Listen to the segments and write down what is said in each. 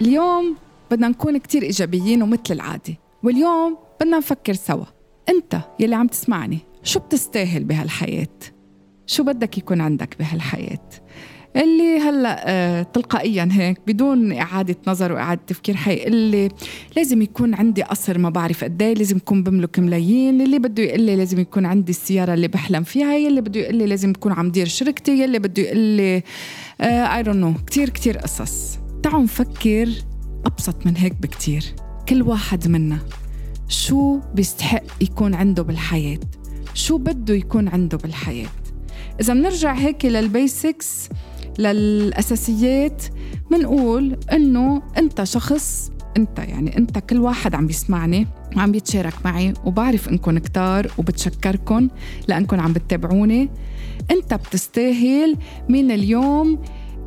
اليوم بدنا نكون كتير إيجابيين ومثل العادة واليوم بدنا نفكر سوا أنت يلي عم تسمعني شو بتستاهل بهالحياة؟ شو بدك يكون عندك بهالحياة؟ اللي هلأ آه تلقائيا هيك بدون إعادة نظر وإعادة تفكير حيقول لي لازم يكون عندي قصر ما بعرف قد إيه لازم يكون بملك ملايين اللي بده يقول لي لازم يكون عندي السيارة اللي بحلم فيها يلي بده يقول لي لازم يكون عم دير شركتي يلي بده يقول لي I don't know كثير كثير قصص تعالوا نفكر أبسط من هيك بكثير كل واحد منا شو بيستحق يكون عنده بالحياة؟ شو بده يكون عنده بالحياة؟ إذا بنرجع هيك لل basics للأساسيات منقول إنه أنت شخص أنت يعني أنت كل واحد عم بيسمعني وعم بيتشارك معي وبعرف إنكم كتار وبتشكركم لأنكم عم بتتابعوني. أنت بتستاهل مين اليوم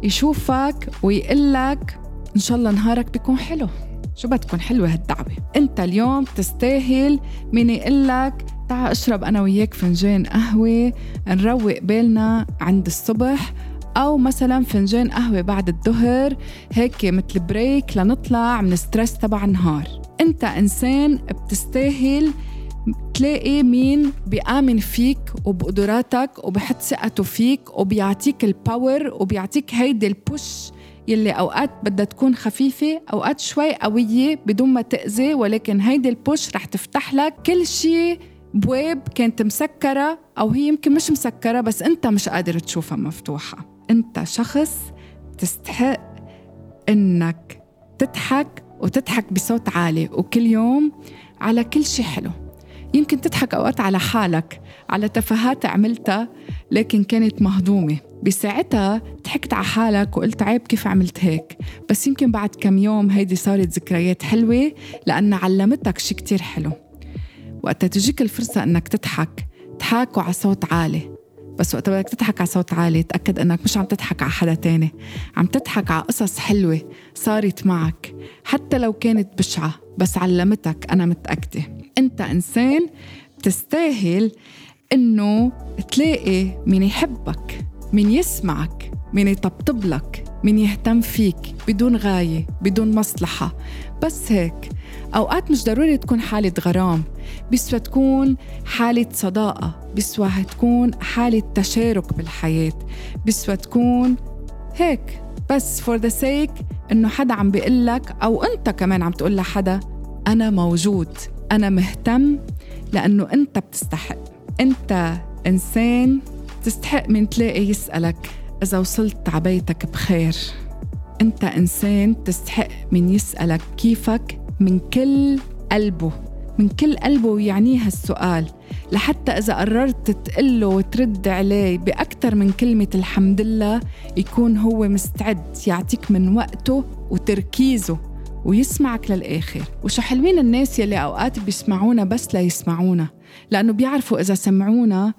يشوفك ويقلك. إن شاء الله نهارك بيكون حلو. شو بتكون حلوة هالدعوة؟ أنت اليوم تستاهل مين يقلك. تعا أشرب أنا وياك فنجان قهوة نروق بالنا عند الصبح أو مثلا فنجان قهوة بعد الظهر هيك مثل break لنطلع من stress تبع النهار. أنت إنسان بتستاهل تلاقي مين بيآمن فيك وبقدراتك وبحط ثقته فيك وبيعطيك ال power وبيعطيك هيدي ال push يلي أوقات بدها تكون خفيفة أوقات شوي قوية بدون ما تأذي ولكن هيدي ال push رح تفتح لك كل شيء بواب كانت مسكره أو هي يمكن مش مسكرة بس أنت مش قادر تشوفها مفتوحة. أنت شخص تستحق إنك تضحك وتضحك بصوت عالي وكل يوم على كل شيء حلو. يمكن تضحك أوقات على حالك على تفاهات عملتها لكن كانت مهضومة. بساعتها ضحكت على حالك وقلت عيب كيف عملت هيك؟ بس يمكن بعد كم يوم هيدي صارت ذكريات حلوة لأن علمتك شي كتير حلو. وقتها تجيك الفرصة أنك تضحك تحاكوا على صوت عالي. بس وقت بدك تضحك على صوت عالي تأكد إنك مش عم تضحك على حدا تاني. عم تضحك على قصص حلوة صارت معك حتى لو كانت بشعة بس علمتك أنا متأكدة. أنت إنسان بتستاهل إنه تلاقي مين يحبك مين يسمعك مين يطبطب لك. مين يهتم فيك بدون غاية بدون مصلحة. بس هيك أوقات مش ضروري تكون حالة غرام. بيسوى تكون حالة صداقة بيسوى تكون حالة تشارك بالحياة. بيسوى تكون هيك بس for the sake إنه حدا عم بيقلك أو أنت كمان عم تقول لحدا أنا موجود أنا مهتم لأنه أنت بتستحق. أنت إنسان تستحق مين تلاقي يسألك. إذا وصلت عبيتك بخير. أنت إنسان تستحق مين يسألك كيفك من كل قلبه. من كل قلبه ويعنيه هالسؤال لحتى إذا قررت تقله وترد عليه بأكثر من كلمة الحمد لله يكون هو مستعد يعطيك من وقته وتركيزه ويسمعك للآخر. وشو حلوين الناس يلي أوقات بيسمعونا بس ليسمعونا لأنه بيعرفوا إذا سمعونا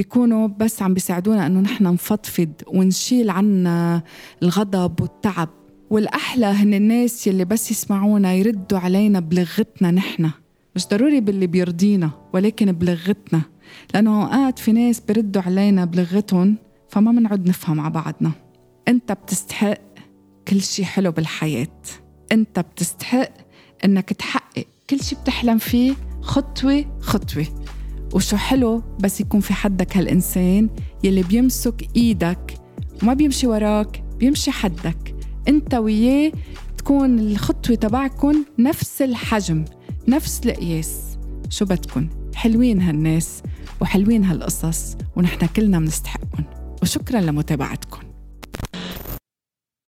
بيكونوا بس عم بيساعدونا إنه نحن نفضفض ونشيل عنا الغضب والتعب. والأحلى هن الناس يلي بس يسمعونا يردوا علينا بلغتنا نحن. مش ضروري باللي بيرضينا ولكن بلغتنا. لأنه أوقات في ناس بيردوا علينا بلغتهم فما بنعد نفهم مع بعضنا. أنت بتستحق كل شيء حلو بالحياة. أنت بتستحق إنك تحقق كل شيء بتحلم فيه خطوة خطوة. وشو حلو بس يكون في حدك هالإنسان يلي بيمسك إيدك وما بيمشي وراك بيمشي حدك. أنت وياه تكون الخطوة تبعكن نفس الحجم نفس القياس. شو بدكن؟ حلوين هالناس وحلوين هالقصص ونحن كلنا بنستحقهم وشكرا لمتابعتكم